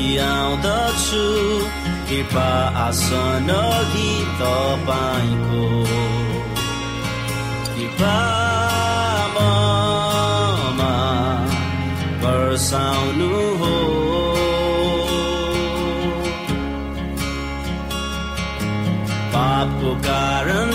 आउँदछु कृपा आसन अघि तपाईँको कृपा वर्षाउनु हो पापको कारणले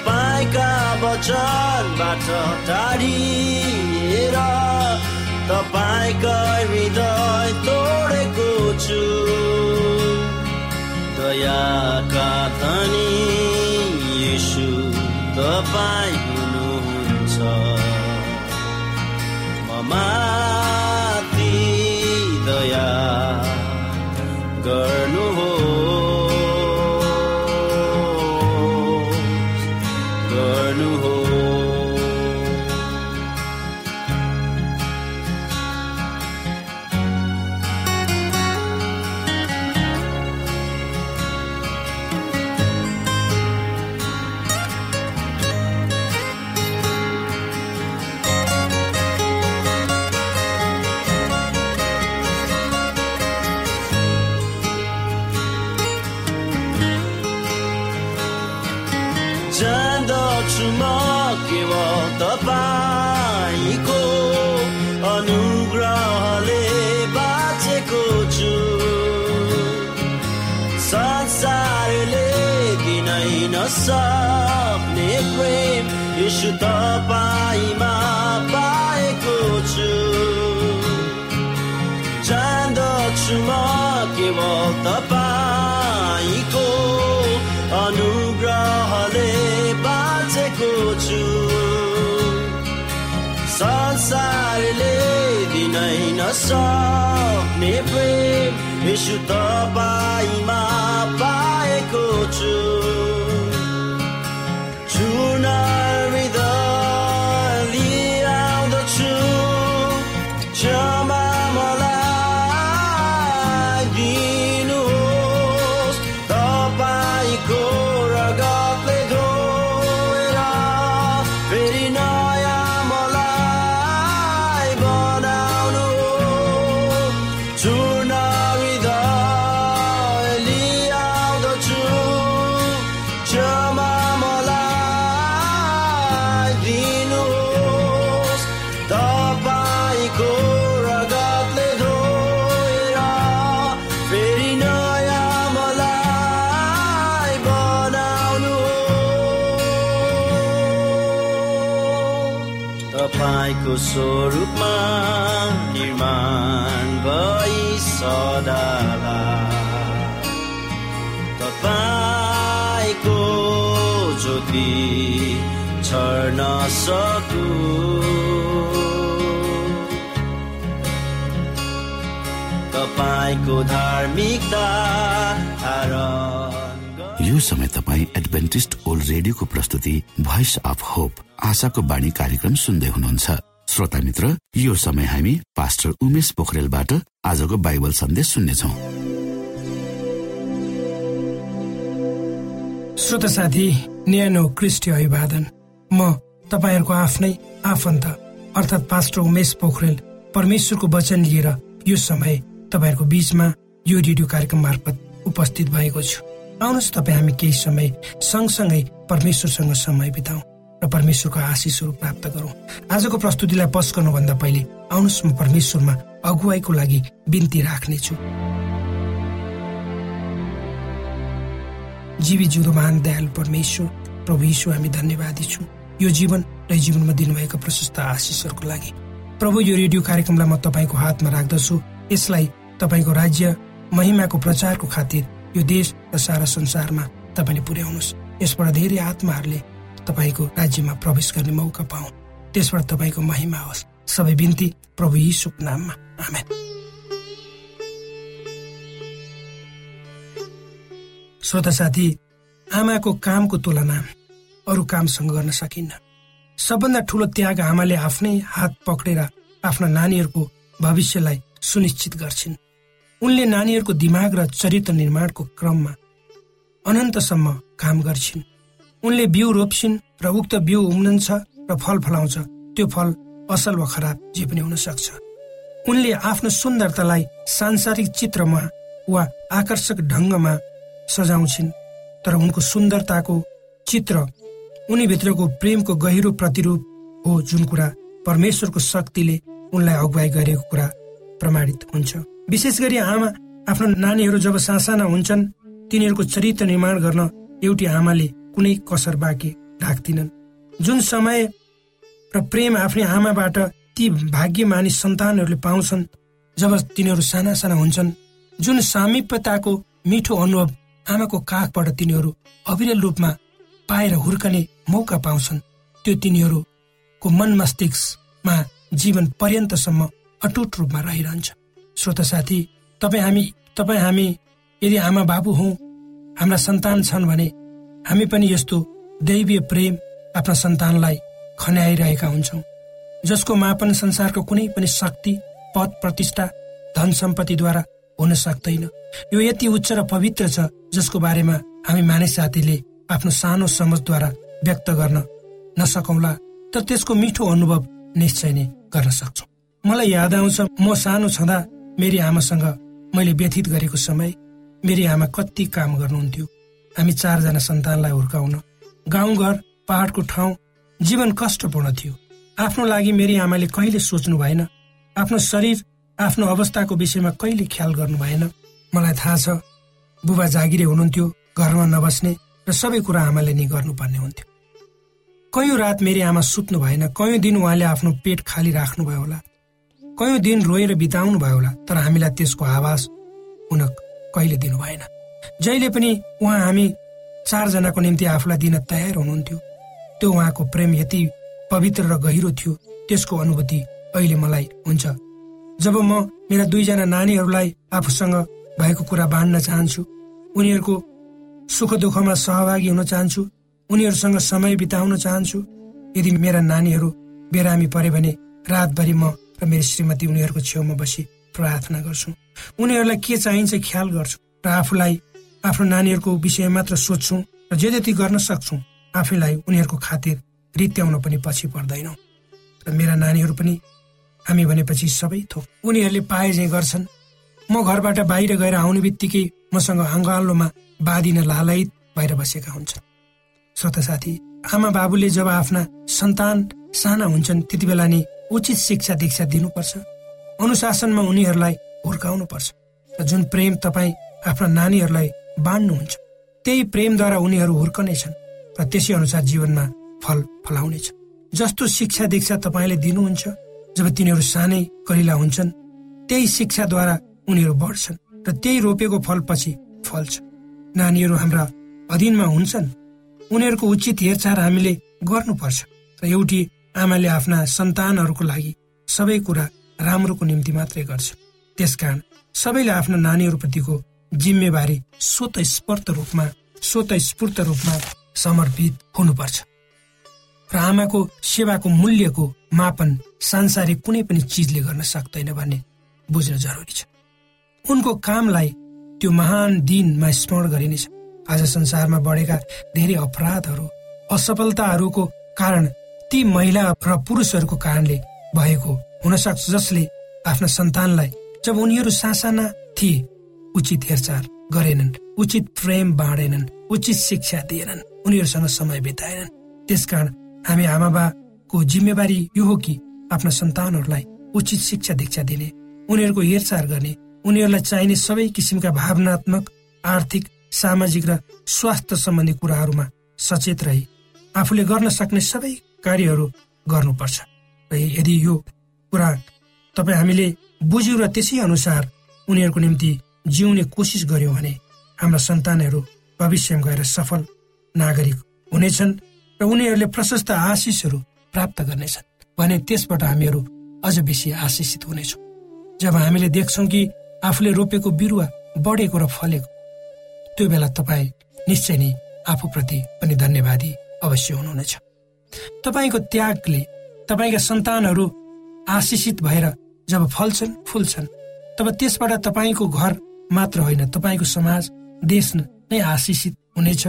तपाईँका वचनबाट टाढिएर तपाईँकै हृदय तोडेको छु। दयाका धनी यीशु तपाईँ हुनुहुन्छ। माथि दया गर्नु हो सक्ने प्रेम यीशु तपाईँमा पाएको छु। जान्दछु म केवल तपाईँको दिनै नसक्ने प्रेम पाएको छु स्वरूपमा निर्माण भई सदाला तपाईँको ज्योति छर्न सकु। यो समय तपाईँ एडभेन्टिस्ट ओल्ड रेडियोको प्रस्तुति भोइस अफ होप आशाको बाणी कार्यक्रम सुन्दै हुनुहुन्छ। श्रोता मित्र यो समय हामी पास्टर उमेश पोखरेलबाट आजको बाइबल सन्देश सुन्नेछौ। श्रोता साथी न्यानो क्रिस्टी अभिवादन। म तपाईँहरूको आफ्नै आफन्त अर्थात् पास्टर उमेश पोखरेल परमेश्वरको वचन लिएर यो समय तपाईँहरूको बीचमा यो रेडियो कार्यक्रम मार्फत उपस्थित भएको छु। आउनुहोस् तपाईँ हामी केही समय सँगसँगै परमेश्वरसँग समय बिताउँ। र परमेश्वरको आशिषहरू प्राप्त गरौँ। आजको प्रस्तुतिलाई पस गर्नुभन्दा पहिले आउनुहोस् म परमेश्वरमा अगुवाईको लागि बिन्ती राख्नेछु। जीवी जिउँदो महान दयालु परमेश्वर प्रभु यीशु हामी धन्यवादी छौँ। यो जीवन र जीवनमा दिनुभएको प्रशस्त आशिषहरूको लागि। प्रभु यो रेडियो कार्यक्रमलाई म तपाईँको हातमा राख्दछु। यसलाई तपाईँको राज्य महिमाको प्रचारको खातिर यो देश र सारा संसारमा तपाईँले पुर्याउनुहोस्। यसबाट धेरै आत्माहरूले तपाईँको राज्यमा प्रवेश गर्ने मौका पाऊ। त्यसबाट तपाईँको महिमा होस्। सबै बिन्ती प्रभु यीशुको नाममा। आमेन। श्रोता साथी आमाको कामको तुलना अरू कामसँग गर्न सकिन्न। सबभन्दा ठुलो त्याग आमाले आफ्नै हात पक्रेर आफ्ना नानीहरूको भविष्यलाई सुनिश्चित गर्छिन्। उनले नानीहरूको दिमाग र चरित्र निर्माणको क्रममा अनन्तसम्म काम गर्छिन्। उनले बिउ रोप्छिन् र उक्त बिउ उम्रन्छ र फल फलाउँछ। त्यो फल असल वा खराब जे पनि हुन सक्छ उनले आफ्नो सुन्दरतालाई सांसारिक चित्रमा वा आकर्षक ढङ्गमा सजाउँछिन् तर उनको सुन्दरताको चित्र उनीभित्रको प्रेमको गहिरो प्रतिरूप हो जुन कुरा परमेश्वरको शक्तिले उनलाई अगुवाई गरेको कुरा प्रमाणित हुन्छ। विशेष गरी आमा आफ्नो नानीहरू जब सासाना हुन्छन् तिनीहरूको चरित्र निर्माण गर्न एउटी आमाले कुनै कसर बाँकी राख्दिनन्। जुन समय र प्रेम आफ्नै आमाबाट ती भाग्यमानी सन्तानहरूले पाउँछन् जब तिनीहरू साना साना हुन्छन् जुन सामिप्यताको मिठो अनुभव आमाको काखबाट तिनीहरू अविरल रूपमा पाएर हुर्कने मौका पाउँछन् त्यो तिनीहरूको मन मस्तिष्कमा जीवन पर्यन्तसम्म अटुट रूपमा रहिरहन्छ। श्रोता साथी तपाईँ हामी तपाईँ हामी यदि आमा बाबु हौ हाम्रा सन्तान छन् भने हामी पनि यस्तो दैवीय प्रेम आफ्ना सन्तानलाई खन्याइरहेका हुन्छौँ। जसको मापन संसारको कुनै पनि शक्ति पद प्रतिष्ठा धन सम्पत्तिद्वारा हुन सक्दैन। यो यति उच्च र पवित्र छ जसको बारेमा हामी मानिस जातिले आफ्नो सानो समझद्वारा व्यक्त गर्न नसकौँला तर त्यसको मिठो अनुभव निश्चय नै गर्न सक्छौ। मलाई याद आउँछ म सानो छँदा मेरी आमासँग मैले व्यथित गरेको समय मेरी आमा कति काम गर्नुहुन्थ्यो। हामी चारजना सन्तानलाई हुर्काउन गाउँघर पहाडको ठाउँ जीवन कष्टपूर्ण थियो। आफ्नो लागि मेरी आमाले कहिले सोच्नु भएन आफ्नो शरीर आफ्नो अवस्थाको विषयमा कहिले ख्याल गर्नु भएन। मलाई थाहा छ बुबा जागिरे हुनुहुन्थ्यो घरमा नबस्ने र सबै कुरा आमाले नै गर्नुपर्ने हुन्थ्यो। कयौँ रात मेरी आमा सुत्नु भएन कयौँ दिन उहाँले आफ्नो पेट खाली राख्नुभयो होला। कयौँ दिन रोएर बिताउनु भयो होला तर हामीलाई त्यसको आवाज हुन कहिले दिनु भएन। जहिले पनि उहाँ हामी चारजनाको निम्ति आफूलाई दिन तयार हुनुहुन्थ्यो त्यो उहाँको प्रेम यति पवित्र र गहिरो थियो त्यसको अनुभूति अहिले मलाई हुन्छ। जब म मेरा दुईजना नानीहरूलाई आफूसँग भएको कुरा बाँड्न चाहन्छु उनीहरूको सुख दुःखमा सहभागी हुन चाहन्छु उनीहरूसँग समय बिताउन चाहन्छु यदि मेरा नानीहरू बिरामी परे भने रातभरि म र मेरो श्रीमती उनीहरूको छेउमा बसी प्रार्थना गर्छु। उनीहरूलाई के चाहिन्छ ख्याल गर्छु र आफूलाई आफ्नो नानीहरूको विषय मात्र सोध्छु र जे जति गर्न सक्छु आफैलाई उनीहरूको खातिर रित्याउन पनि पछि पर्दैनौ। र मेरा नानीहरू पनि हामी भनेपछि सबै थोक। उनीहरूले पाए चाहिँ गर्छन्। म घरबाट बाहिर गएर आउने बित्तिकै मसँग अङ्गालोमा बाँधिन लालयित भएर बसेका हुन्छन्। श्रोता साथी आमा बाबुले जब आफ्ना सन्तान साना हुन्छन् त्यति बेला नै उचित शिक्षा दीक्षा दिनुपर्छ। अनुशासनमा उनीहरूलाई हुर्काउनु पर्छ र जुन प्रेम तपाईँ आफ्ना नानीहरूलाई बाँड्नुहुन्छ। त्यही प्रेमद्वारा उनीहरू हुर्कनेछन् र त्यसै अनुसार जीवनमा फल फलाउनेछ जस्तो शिक्षा दीक्षा तपाईँले दिनुहुन्छ जब तिनीहरू सानै कलिला हुन्छन् त्यही शिक्षाद्वारा उनीहरू बढ्छन् र त्यही रोपेको फल पछि फल्छ नानीहरू हाम्रा अधीनमा हुन्छन्। उनीहरूको उचित हेरचाह हामीले गर्नुपर्छ र एउटी आमाले आफ्ना सन्तानहरूको लागि सबै कुरा राम्रोको निम्ति मात्रै गर्छ। त्यसकारण सबैले आफ्ना नानीहरूप्रतिको जिम्मेवारी स्वत स्फूर्त रूपमा स्वत स्फूर्त रूपमा समर्पित हुनुपर्छ। र आमाको सेवाको मूल्यको मापन सांसारिक कुनै पनि चिजले गर्न सक्दैन भन्ने बुझ्न जरुरी छ। उनको कामलाई त्यो महान दिनमा स्मरण गरिनेछ। आज संसारमा बढेका धेरै अपराधहरू असफलताहरूको कारण ती महिला र पुरुषहरूको कारणले भएको हुन सक्छ जसले आफ्ना सन्तानलाई जब उनीहरू सासाना थिए उचित हेरचाह गरेनन् उचित प्रेम बाँडेनन् उचित शिक्षा दिएनन् उनीहरूसँग समय बिताएनन्। त्यसकारण हामी आमा बाको जिम्मेवारी यो हो कि आफ्ना सन्तानहरूलाई उचित शिक्षा दीक्षा दिने उनीहरूको हेरचाह गर्ने उनीहरूलाई चाहिने सबै किसिमका भावनात्मक आर्थिक सामाजिक र स्वास्थ्य सम्बन्धी कुराहरूमा सचेत रही आफूले गर्न सक्ने सबै कार्यहरू गर्नुपर्छ। यदि यो कुरा तपाईँ हामीले बुझ्यौँ र त्यसै अनुसार उनीहरूको निम्ति जिउने कोसिस गर्यौँ भने हाम्रा सन्तानहरू भविष्यमा गएर सफल नागरिक हुनेछन् र उनीहरूले प्रशस्त आशिषहरू प्राप्त गर्नेछन् भने त्यसबाट हामीहरू अझ बेसी आशिषित हुनेछौँ। जब हामीले देख्छौँ कि आफूले रोपेको बिरुवा बढेको र फलेको त्यो बेला तपाईँ निश्चय नै आफूप्रति पनि धन्यवादी अवश्य हुनुहुनेछ। तपाईँको त्यागले तपाईँका सन्तानहरू आशिषित भएर जब फल्छन् फुल्छन् तब त्यसबाट तपाईँको घर मात्र होइन तपाईँको समाज देश नै आशिषित हुनेछ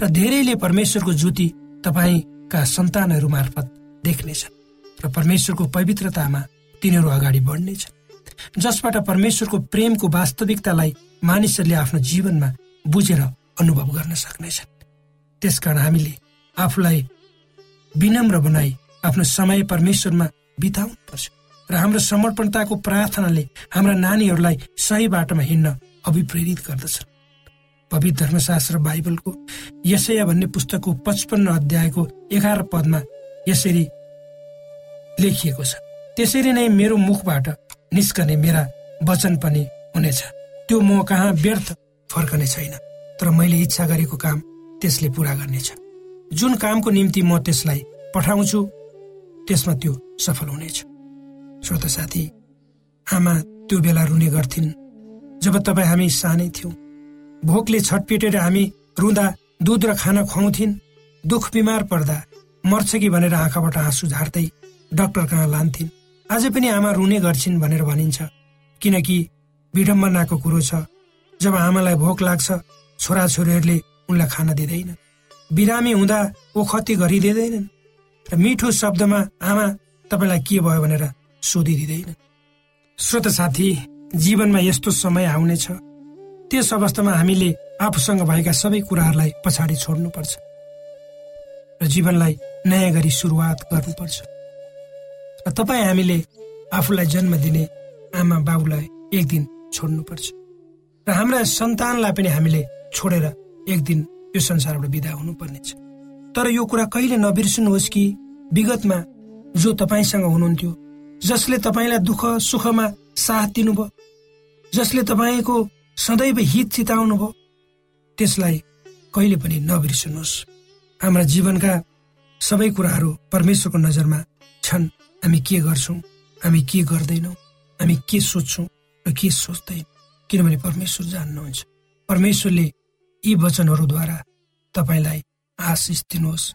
र धेरैले परमेश्वरको ज्योति तपाईँका सन्तानहरू मार्फत देख्नेछन् र परमेश्वरको पवित्रतामा तिनीहरू अगाडि बढ्नेछन्। जसबाट परमेश्वरको प्रेमको वास्तविकतालाई मानिसहरूले आफ्नो जीवनमा बुझेर अनुभव गर्न सक्नेछन्। त्यसकारण हामीले आफूलाई विनम्र बनाई आफ्नो समय परमेश्वरमा बिताउनु पर्छ र हाम्रो समर्पणताको प्रार्थनाले हाम्रा नानीहरूलाई सही बाटोमा हिँड्न अभिप्रेरित गर्दछ। पवित्र धर्मशास्त्र बाइबलको यसैया भन्ने पुस्तकको पचपन्न अध्यायको एघार पदमा यसरी लेखिएको छ त्यसरी नै मेरो मुखबाट निस्कने मेरा वचन पनि हुनेछ। त्यो म कहाँ व्यर्थ फर्कने छैन तर मैले इच्छा गरेको काम त्यसले पुरा गर्नेछ। जुन कामको निम्ति म त्यसलाई पठाउँछु त्यसमा त्यो सफल हुनेछ। श्रोत साथी आमा त्यो बेला रुने गर्थिन्। जब तपाईँ हामी सानै थियौँ भोकले छटपिटेर हामी रुँदा दुध र खाना खुवाउँथिन् दुख बिमार पर्दा मर्छ कि भनेर आँखाबाट आँसु झार्दै डाक्टर कहाँ लान्थिन्? अझै पनि आमा रुने गर्छिन् भनेर भनिन्छ। किनकि विडम्बनाको कुरो छ। जब आमालाई भोक लाग्छ छोराछोरीहरूले उनलाई खाना दिँदैन बिरामी हुँदा ओखती गरिदिँदैनन्। र मिठो शब्दमा आमा तपाईँलाई के भयो भनेर सोधिदिँदैन। श्रोत साथी जीवनमा यस्तो समय आउनेछ। त्यस अवस्थामा हामीले आफूसँग भएका सबै कुराहरूलाई पछाडि छोड्नुपर्छ र जीवनलाई नयाँ गरी सुरुवात गर्नुपर्छ। र तपाईँ हामीले आफूलाई जन्म दिने आमा बाबुलाई एक दिन छोड्नुपर्छ र हाम्रा सन्तानलाई पनि हामीले छोडेर एक दिन यो संसारबाट विदा हुनुपर्नेछ। तर यो कुरा कहिले नबिर्सनुहोस् कि विगतमा जो तपाईँसँग हुनुहुन्थ्यो जसले तपाईँलाई दुःख सुखमा साथ दिनुभयो जसले तपाईँको सदैव हित चिताउनु भयो त्यसलाई कहिले पनि नबिर्सनुहोस्। हाम्रा जीवनका सबै कुराहरू परमेश्वरको नजरमा छन्। हामी के गर्छौँ? हामी के गर्दैनौँ? हामी के सोध्छौँ र के सोच्दैन? किनभने परमेश्वर जान्नुहुन्छ। परमेश्वरले यी वचनहरूद्वारा तपाईँलाई आशिष दिनुहोस्।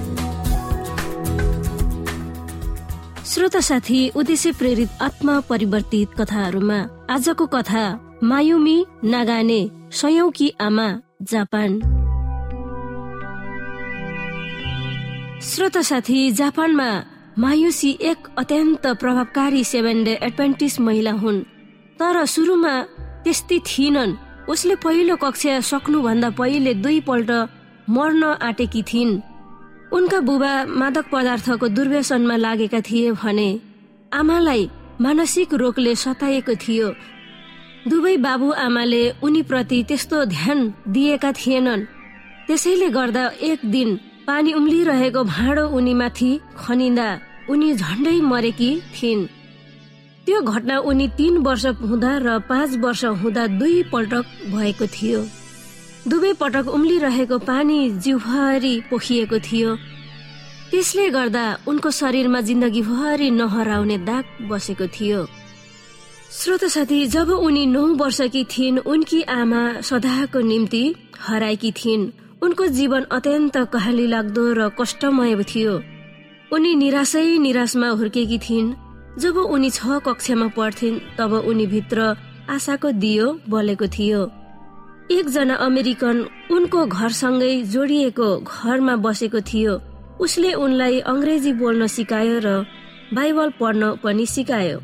श्रोता साथी उद्देश्य प्रेरित आत्मा परिवर्तित कथाहरूमा आजको कथा मायुमी नागाने सयौकी आमा जापान। श्रोता साथी जापानमा मायुसी एक अत्यन्त प्रभावकारी सेभेन डे एडभेन्टिस महिला हुन्। तर सुरुमा त्यस्तै थिएनन्। उसले पहिलो कक्षा सक्नुभन्दा पहिले दुईपल्ट मर्न आँटेकी थिइन्। उनका बुबा मादक पदार्थको दुर्व्यसनमा लागेका थिए भने आमालाई मानसिक रोगले सताएको थियो। दुवै बाबु आमाले उनीप्रति त्यस्तो ध्यान दिएका थिएनन्। त्यसैले गर्दा एक दिन पानी उम्लिरहेको भाँडो उनीमाथि खनिँदा उनी झन्डै मरेकी थिइन्। त्यो घटना उनी तीन वर्ष हुँदा र पाँच वर्ष हुँदा दुई पटक भएको थियो। दुवै पटक उम्लिरहेको पानी जिउभरि पोखिएको थियो। त्यसले गर्दा उनको शरीरमा जिन्दगीभरि नहराउने दाग बसेको थियो। श्रोत साथी जब उनी नौ वर्षकी थिइन् उनकी आमा सदाको निम्ति हराएकी थिइन्। उनको जीवन अत्यन्त कहाली लाग्दो र कष्टमय थियो। उनी निराशै निराशमा हुर्केकी थिइन्। जब उनी छ कक्षामा पढ्थिन् तब उनी भित्र आशाको दियो बलेको थियो। एकजना अमेरिकन उनको घरसँगै जोडिएको घरमा बसेको थियो। उसले उनलाई अङ्ग्रेजी बोल्न सिकायो र बाइबल पढ्न पनि सिकायो।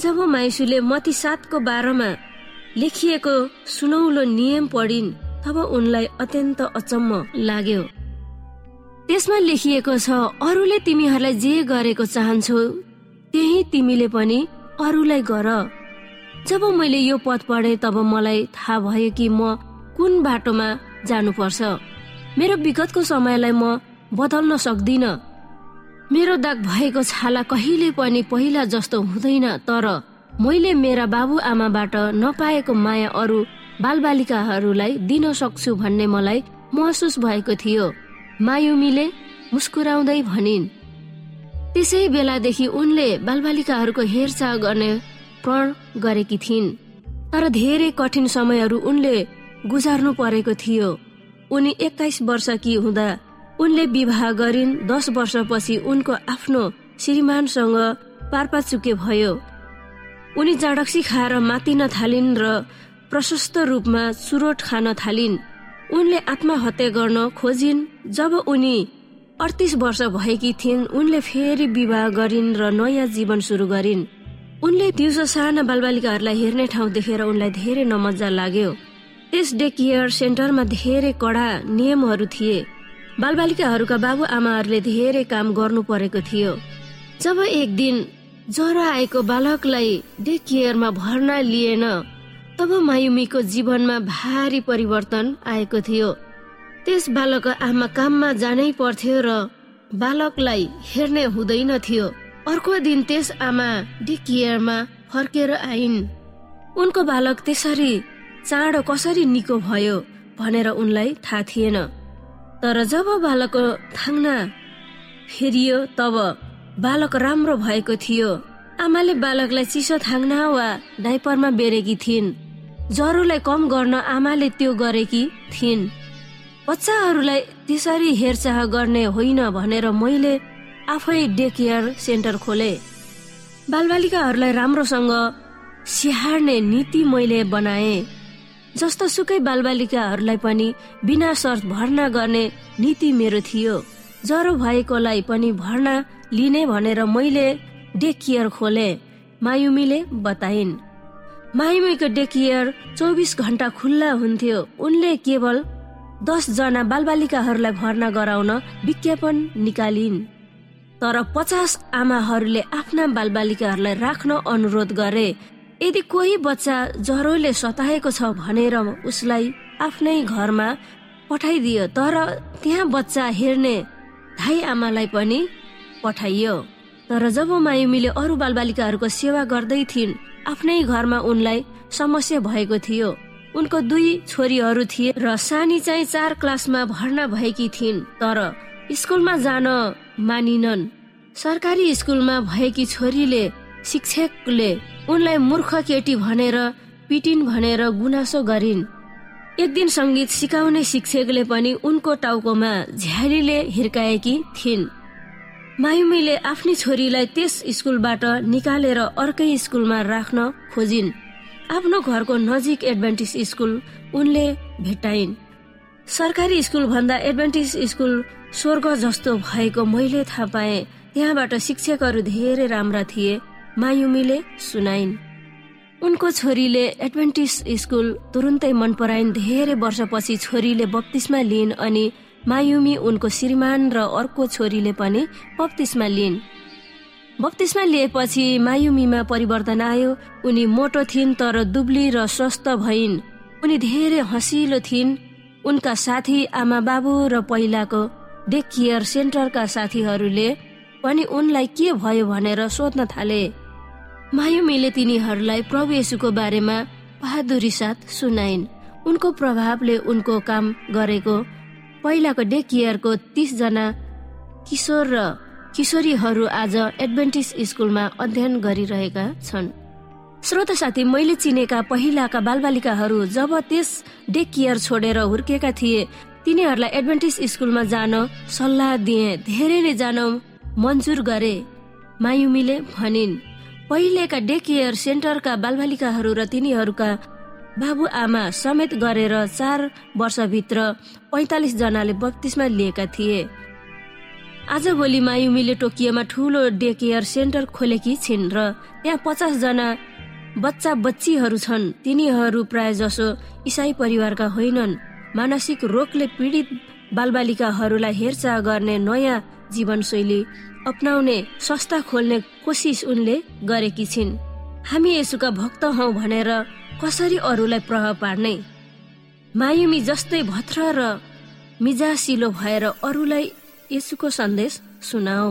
जब माइसुले मती सातको बाह्रमा लेखिएको सुनौलो नियम पढिन् तब उनलाई अत्यन्त अचम्म लाग्यो। त्यसमा लेखिएको छ अरूले तिमीहरूलाई जे गरेको चाहन्छौ त्यही तिमीले पनि अरूलाई गर। जब मैले यो पद पढे तब मलाई थाहा भयो कि म कुन बाटोमा जानुपर्छ। मेरो विगतको समयलाई म बदल्न सक्दिन। मेरो दाग भएको छाला कहिले पनि पहिला जस्तो हुँदैन तर मैले मेरा बाबुआमाबाट नपाएको माया अरू बालबालिकाहरूलाई दिन सक्छु भन्ने मलाई महसुस भएको थियो। मायुमीले मुस्कुराउँदै भनिन् त्यसै बेलादेखि उनले बालबालिकाहरूको हेरचाह गर्ने प्रण गरेकी थिइन्। तर धेरै कठिन समयहरू उनले गुजार्नु परेको थियो। उनी एक्काइस वर्षकी हुँदा उनले विवाह गरिन्। दस वर्षपछि उनको आफ्नो श्रीमानसँग पारपाचुके भयो। उनी जाडक्सी खाएर मातिन थालिन् र प्रशस्त रूपमा चुरोट खान थालिन्। उनले आत्महत्या गर्न खोजिन्। जब उनी अडतिस वर्ष भएकी थिइन् उनले फेरि विवाह गरिन् र नयाँ जीवन सुरु गरिन्। उनले दिउँसो साना बालबालिकाहरूलाई हेर्ने ठाउँ देखेर उनलाई धेरै नमजा लाग्यो। त्यस डे केयर सेन्टरमा धेरै कडा नियमहरू थिए। बालबालिकाहरूका बाबुआमाहरूले धेरै काम गर्नु परेको थियो। जब एक दिन ज्वरो आएको बालकलाई डे केयरमा भर्ना लिएन तब मायुमीको जीवनमा भारी परिवर्तन आएको थियो। त्यस बालक आमा काममा जानै पर्थ्यो र बालकलाई हेर्ने हुँदैन थियो। अर्को दिन त्यस आमा डिकियरमा फर्केर आइन्। उनको बालक त्यसरी चाँडो कसरी निको भयो भनेर उनलाई थाहा थिएन। तर जब बालकको थाङ्ना फेरियो तब बालक राम्रो भएको थियो। आमाले बालकलाई चिसो थाङ्ना वा डाइपरमा बेरेकी थिइन्। ज्वरोलाई कम गर्न आमाले त्यो गरेकी थिइन्। बच्चाहरूलाई त्यसरी हेरचाह गर्ने होइन भनेर मैले आफै डे केयर सेन्टर खोले। बालबालिकाहरूलाई राम्रोसँग स्याहार्ने नीति मैले बनाए जस्तो सुकै बालबालिकाहरूलाई पनि बिना शर्त भर्ना गर्ने नीति मेरो थियो। ज्वरो भएकोलाई पनि भर्ना लिने भनेर मैले डे केयर खोले मायुमीले बताइन्। मायुमीको डे केयर चौबिस घन्टा खुल्ला हुन्थ्यो। उनले केवल दसजना बालबालिकाहरूलाई भर्ना गराउन विज्ञापन निकालिन्। तर पचास आमाहरूले आफ्ना बालबालिकाहरूलाई राख्न अनुरोध गरे। यदि कोही बच्चा ज्वरोले सताएको छ भनेर उसलाई आफ्नै घरमा पठाइदियो तर त्यहाँ बच्चा हेर्ने धाई आमालाई पनि पठाइयो। तर जब मायुमीले अरू बालबालिकाहरूको सेवा गर्दै थिइन् आफ्नै घरमा उनलाई समस्या भएको थियो। उनको दुई छोरीहरू थिए र सानी चाहिँ चार क्लासमा भर्ना भएकी थिइन् तर स्कुलमा जान मानिनन्। सरकारी स्कुलमा भएकी छोरीले शिक्षकले उनलाई मूर्ख केटी भनेर पिटिन भनेर गुनासो गरिन्। एक दिन सङ्गीत सिकाउने शिक्षकले पनि उनको टाउकोमा झ्यालीले हिर्काएकी थिइन्। मायुमीले आफ्नी छोरीलाई त्यस स्कुलबाट निकालेर अर्कै स्कुलमा राख्न खोजिन्। आफ्नो घरको नजिक एडभान्टेज स्कुल उनले भेटाइन् सरकारी स्कुल भन्दा एडभान्टेज स्कुल स्वर्ग जस्तो भएको मैले थाहा पाएँ त्यहाँबाट शिक्षकहरू धेरै राम्रा थिए मायुमीले सुनाइन्। उनको छोरीले एडभेन्टिस स्कुल तुरुन्तै मन पराइन् धेरै वर्षपछि छोरीले बत्तिसमा लिइन् अनि मायुमी उनको श्रीमान र अर्को छोरीले पनि बत्तिसमा लिइन्। बत्तिसमा लिएपछि मायुमीमा परिवर्तन आयो उनी मोटो थिइन् तर दुब्ली र स्वस्थ भइन्। उनी धेरै हँसिलो थिइन्। उनका साथी आमा बाबु र पहिलाको डे केयर सेन्टरका साथीहरूले पनि उनलाई के भयो भनेर सोध्न थाले। मायुमीले तिनीहरूलाई प्रभु येसुको बारेमा बहादुरी साथ सुनाइन्। उनको प्रभावले उनको काम गरेको पहिलाको डे केयरको जना किशोर र किशोरीहरू आज एडभेन्टिस स्कुलमा अध्ययन गरिरहेका छन्। श्रोत साथी मैले चिनेका पहिलाका बालबालिकाहरू जब त्यस डे केयर छोडेर हुर्केका थिए तिनीहरूलाई एडभेन्टिस स्कुलमा जान सल्लाह दिए। धेरैले जान मन्जुर गरे। मायुमीले भनिन् पहिलेका डे केयर सेन्टरका बालबालिकाहरू र तिनीहरूका बाबुआमा समेत गरेर चार वर्षभित्र पैतालिस जनाले बत्तिसमा लिएका थिए। आजभोलि मायुमीले टोकियोमा ठुलो डे केयर सेन्टर खोलेकी छिन् र त्यहाँ पचास जना बच्चा बच्चीहरू छन्। तिनीहरू प्राय जसो इसाई परिवारका होइनन्। मानसिक रोगले पीडित बालबालिकाहरूलाई हेरचाह गर्ने नयाँ जीवनशैली अप्नाउने संस्था खोल्ने कोसिस उनले गरेकी छिन्। हामी यसुका भक्त हौ भनेर कसरी अरूलाई प्रभाव पार्ने? मायुमी जस्तै भत्र र मिजासिलो भएर अरूलाई यसुको सन्देश सुनाऊ।